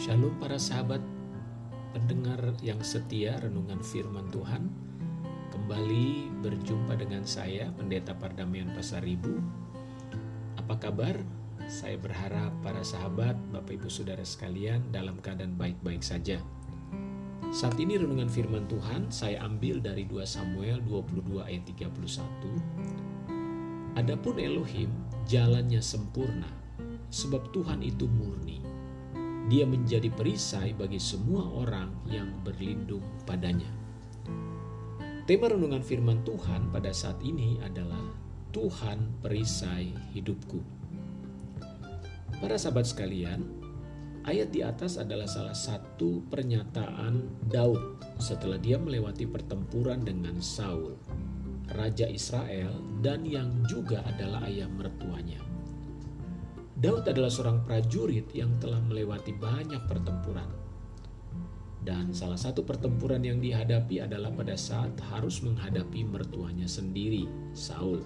Shalom para sahabat pendengar yang setia renungan firman Tuhan. Kembali berjumpa dengan saya Pendeta Pardamian Pasar Ibu. Apa kabar? Saya berharap para sahabat, Bapak Ibu Saudara sekalian dalam keadaan baik-baik saja. Saat ini renungan firman Tuhan saya ambil dari 2 Samuel 22 ayat 31 Adapun Elohim jalannya sempurna sebab Tuhan itu murni dia menjadi perisai bagi semua orang yang berlindung padanya. Tema renungan firman Tuhan pada saat ini adalah Tuhan perisai hidupku. Para sahabat sekalian, ayat di atas adalah salah satu pernyataan Daud setelah dia melewati pertempuran dengan Saul, raja Israel dan yang juga adalah ayah mertuanya. Daud adalah seorang prajurit yang telah melewati banyak pertempuran. Dan salah satu pertempuran yang dihadapi adalah pada saat harus menghadapi mertuanya sendiri, Saul.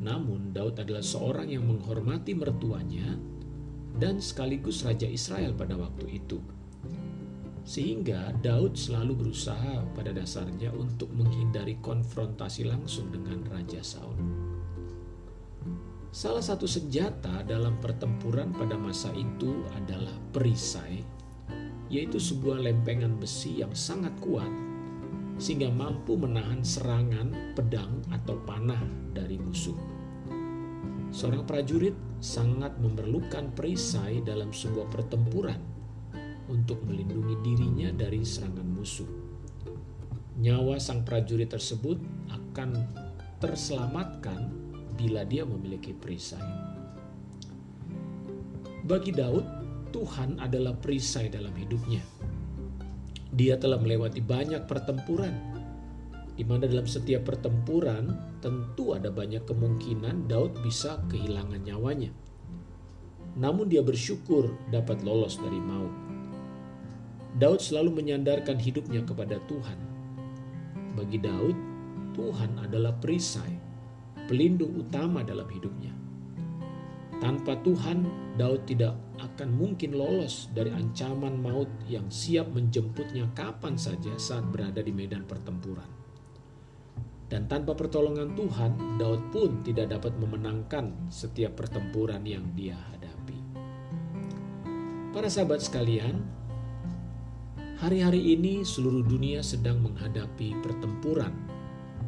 Namun Daud adalah seorang yang menghormati mertuanya dan sekaligus raja Israel pada waktu itu. Sehingga Daud selalu berusaha pada dasarnya untuk menghindari konfrontasi langsung dengan Raja Saul. Salah satu senjata dalam pertempuran pada masa itu adalah perisai, yaitu sebuah lempengan besi yang sangat kuat sehingga mampu menahan serangan pedang atau panah dari musuh. Seorang prajurit sangat memerlukan perisai dalam sebuah pertempuran untuk melindungi dirinya dari serangan musuh. Nyawa sang prajurit tersebut akan terselamatkan bila dia memiliki perisai. Bagi Daud, Tuhan adalah perisai dalam hidupnya. Dia telah melewati banyak pertempuran, di mana dalam setiap pertempuran tentu ada banyak kemungkinan Daud bisa kehilangan nyawanya. Namun dia bersyukur dapat lolos dari maut. Daud selalu menyandarkan hidupnya kepada Tuhan. Bagi Daud, Tuhan adalah perisai pelindung utama dalam hidupnya. Tanpa Tuhan, Daud tidak akan mungkin lolos dari ancaman maut yang siap menjemputnya kapan saja saat berada di medan pertempuran. Dan tanpa pertolongan Tuhan, Daud pun tidak dapat memenangkan setiap pertempuran yang dia hadapi. Para sahabat sekalian, hari-hari ini seluruh dunia sedang menghadapi pertempuran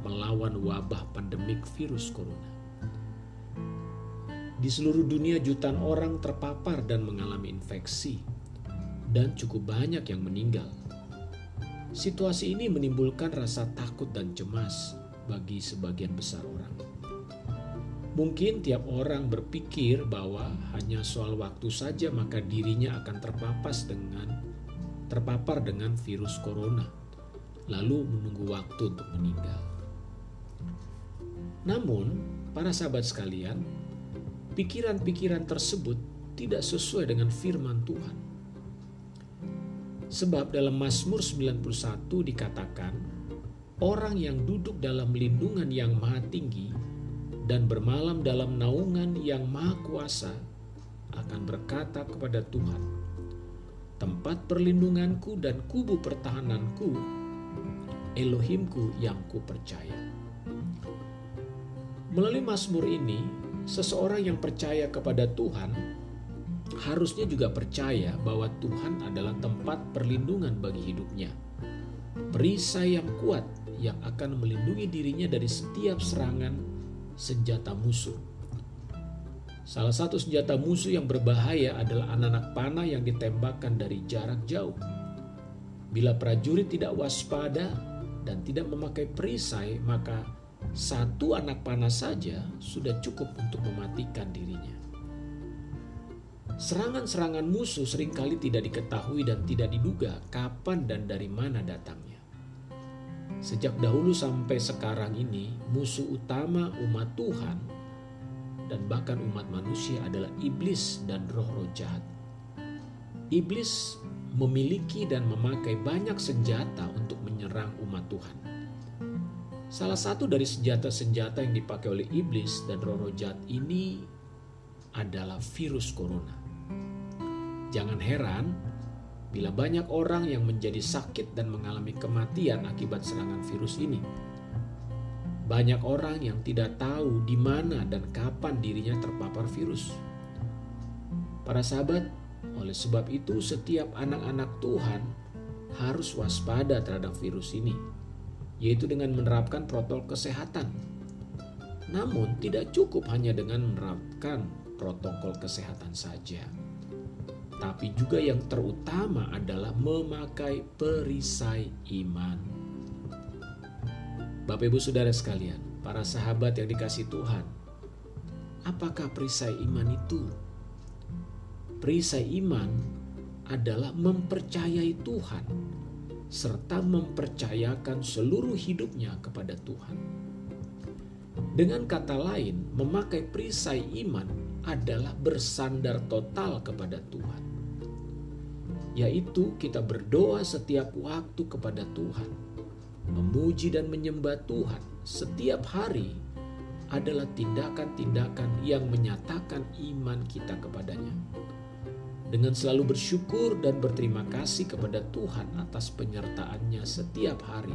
melawan wabah pandemik virus corona. Di seluruh dunia jutaan orang terpapar dan mengalami infeksi dan cukup banyak yang meninggal. Situasi ini menimbulkan rasa takut dan cemas bagi sebagian besar orang. Mungkin tiap orang berpikir bahwa hanya soal waktu saja maka dirinya akan terpapas dengan terpapar dengan virus corona, lalu menunggu waktu untuk meninggal. Namun, para sahabat sekalian, pikiran-pikiran tersebut tidak sesuai dengan firman Tuhan. Sebab dalam Mazmur 91 dikatakan, orang yang duduk dalam lindungan yang maha tinggi dan bermalam dalam naungan yang maha kuasa akan berkata kepada Tuhan, tempat perlindunganku dan kubu pertahananku, Elohimku yang ku percaya. Melalui Mazmur ini, seseorang yang percaya kepada Tuhan harusnya juga percaya bahwa Tuhan adalah tempat perlindungan bagi hidupnya. Perisai yang kuat yang akan melindungi dirinya dari setiap serangan senjata musuh. Salah satu senjata musuh yang berbahaya adalah anak-anak panah yang ditembakkan dari jarak jauh. Bila prajurit tidak waspada dan tidak memakai perisai, maka satu anak panah saja sudah cukup untuk mematikan dirinya. Serangan-serangan musuh sering kali tidak diketahui dan tidak diduga kapan dan dari mana datangnya. Sejak dahulu sampai sekarang ini, musuh utama umat Tuhan dan bahkan umat manusia adalah iblis dan roh-roh jahat. Iblis memiliki dan memakai banyak senjata untuk menyerang umat Tuhan. Salah satu dari senjata-senjata yang dipakai oleh iblis dan roh-roh jahat ini adalah virus corona. Jangan heran bila banyak orang yang menjadi sakit dan mengalami kematian akibat serangan virus ini. Banyak orang yang tidak tahu di mana dan kapan dirinya terpapar virus. Para sahabat, oleh sebab itu setiap anak-anak Tuhan harus waspada terhadap virus ini, yaitu dengan menerapkan protokol kesehatan. Namun tidak cukup hanya dengan menerapkan protokol kesehatan saja tapi juga yang terutama adalah memakai perisai iman. Bapak, ibu, saudara sekalian, para sahabat yang dikasih Tuhan, apakah perisai iman itu? Perisai iman adalah mempercayai Tuhan serta mempercayakan seluruh hidupnya kepada Tuhan. Dengan kata lain, memakai perisai iman adalah bersandar total kepada Tuhan yaitu kita berdoa setiap waktu kepada Tuhan, memuji dan menyembah Tuhan setiap hari adalah tindakan-tindakan yang menyatakan iman kita kepadanya. Dengan selalu bersyukur dan berterima kasih kepada Tuhan atas penyertaannya setiap hari.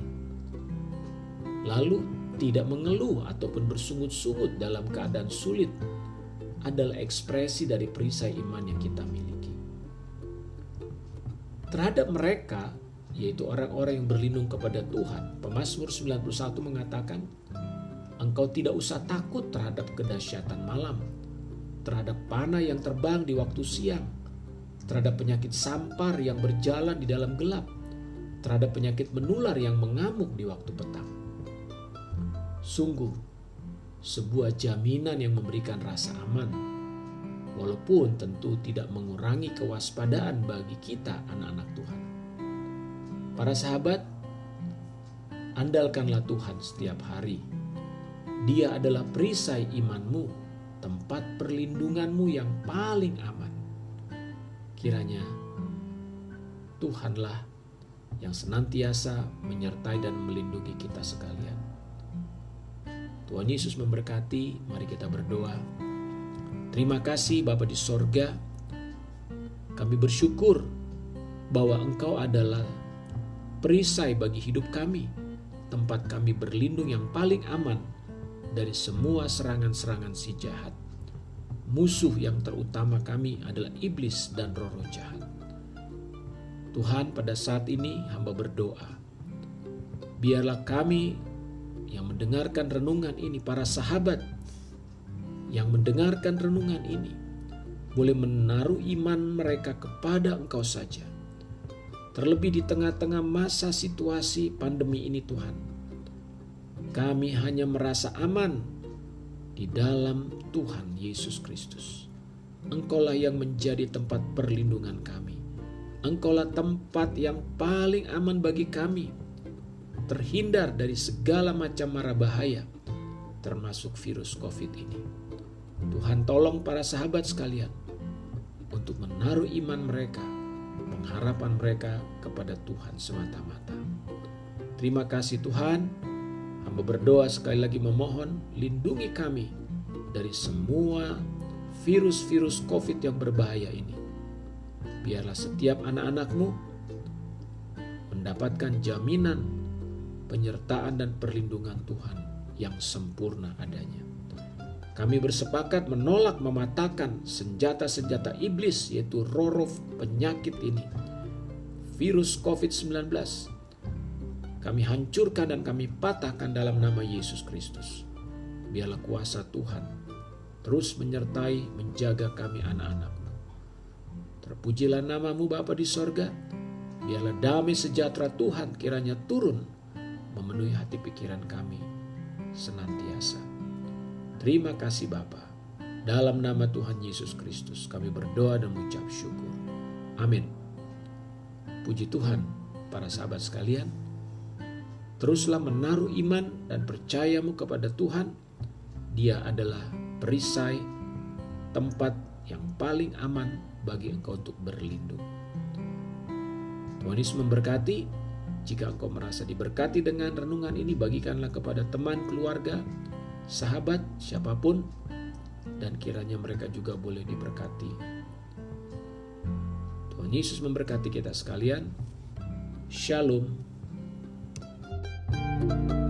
Lalu tidak mengeluh ataupun bersungut-sungut dalam keadaan sulit adalah ekspresi dari perisai iman yang kita miliki terhadap mereka yaitu orang-orang yang berlindung kepada Tuhan. Pemasmur 91 mengatakan, Engkau tidak usah takut terhadap kedahsyatan malam, terhadap panah yang terbang di waktu siang, terhadap penyakit sampar yang berjalan di dalam gelap, terhadap penyakit menular yang mengamuk di waktu petang. Sungguh, sebuah jaminan yang memberikan rasa aman walaupun tentu tidak mengurangi kewaspadaan bagi kita anak-anak Tuhan. Para sahabat, andalkanlah Tuhan setiap hari. Dia adalah perisai imanmu, tempat perlindunganmu yang paling aman. Kiranya Tuhanlah yang senantiasa menyertai dan melindungi kita sekalian. Tuhan Yesus memberkati, mari kita berdoa. Terima kasih Bapa di sorga. Kami bersyukur bahwa Engkau adalah perisai bagi hidup kami, tempat kami berlindung yang paling aman dari semua serangan-serangan si jahat. Musuh yang terutama kami adalah iblis dan roh-roh jahat. Tuhan, pada saat ini hamba berdoa, biarlah kami yang mendengarkan renungan ini, para sahabat yang mendengarkan renungan ini boleh menaruh iman mereka kepada Engkau saja. Terlebih di tengah-tengah masa situasi pandemi ini Tuhan. Kami hanya merasa aman di dalam Tuhan Yesus Kristus. Engkaulah yang menjadi tempat perlindungan kami. Engkaulah tempat yang paling aman bagi kami. Terhindar dari segala macam mara bahaya, termasuk virus COVID ini. Tuhan tolong para sahabat sekalian untuk menaruh iman mereka, pengharapan mereka kepada Tuhan semata-mata. Terima kasih Tuhan, hamba berdoa sekali lagi memohon lindungi kami dari semua virus-virus COVID yang berbahaya ini. Biarlah setiap anak-anakmu mendapatkan jaminan penyertaan dan perlindungan Tuhan yang sempurna adanya. Kami bersepakat menolak mematahkan senjata-senjata iblis yaitu rorof penyakit ini. Virus COVID-19. Kami hancurkan dan kami patahkan dalam nama Yesus Kristus. Biarlah kuasa Tuhan terus menyertai menjaga kami anak-anakmu. Terpujilah namamu Bapa di sorga. Biarlah damai sejahtera Tuhan kiranya turun memenuhi hati pikiran kami senantiasa. Terima kasih Bapa. Dalam nama Tuhan Yesus Kristus kami berdoa dan mengucap syukur. Amin. Puji Tuhan, para sahabat sekalian. Teruslah menaruh iman dan percayamu kepada Tuhan. Dia adalah perisai tempat yang paling aman bagi engkau untuk berlindung. Tuhan Yesus memberkati. Jika engkau merasa diberkati dengan renungan ini, bagikanlah kepada teman keluarga, sahabat, siapa pun, dan kiranya mereka juga boleh diberkati. Tuhan Yesus memberkati kita sekalian. Shalom you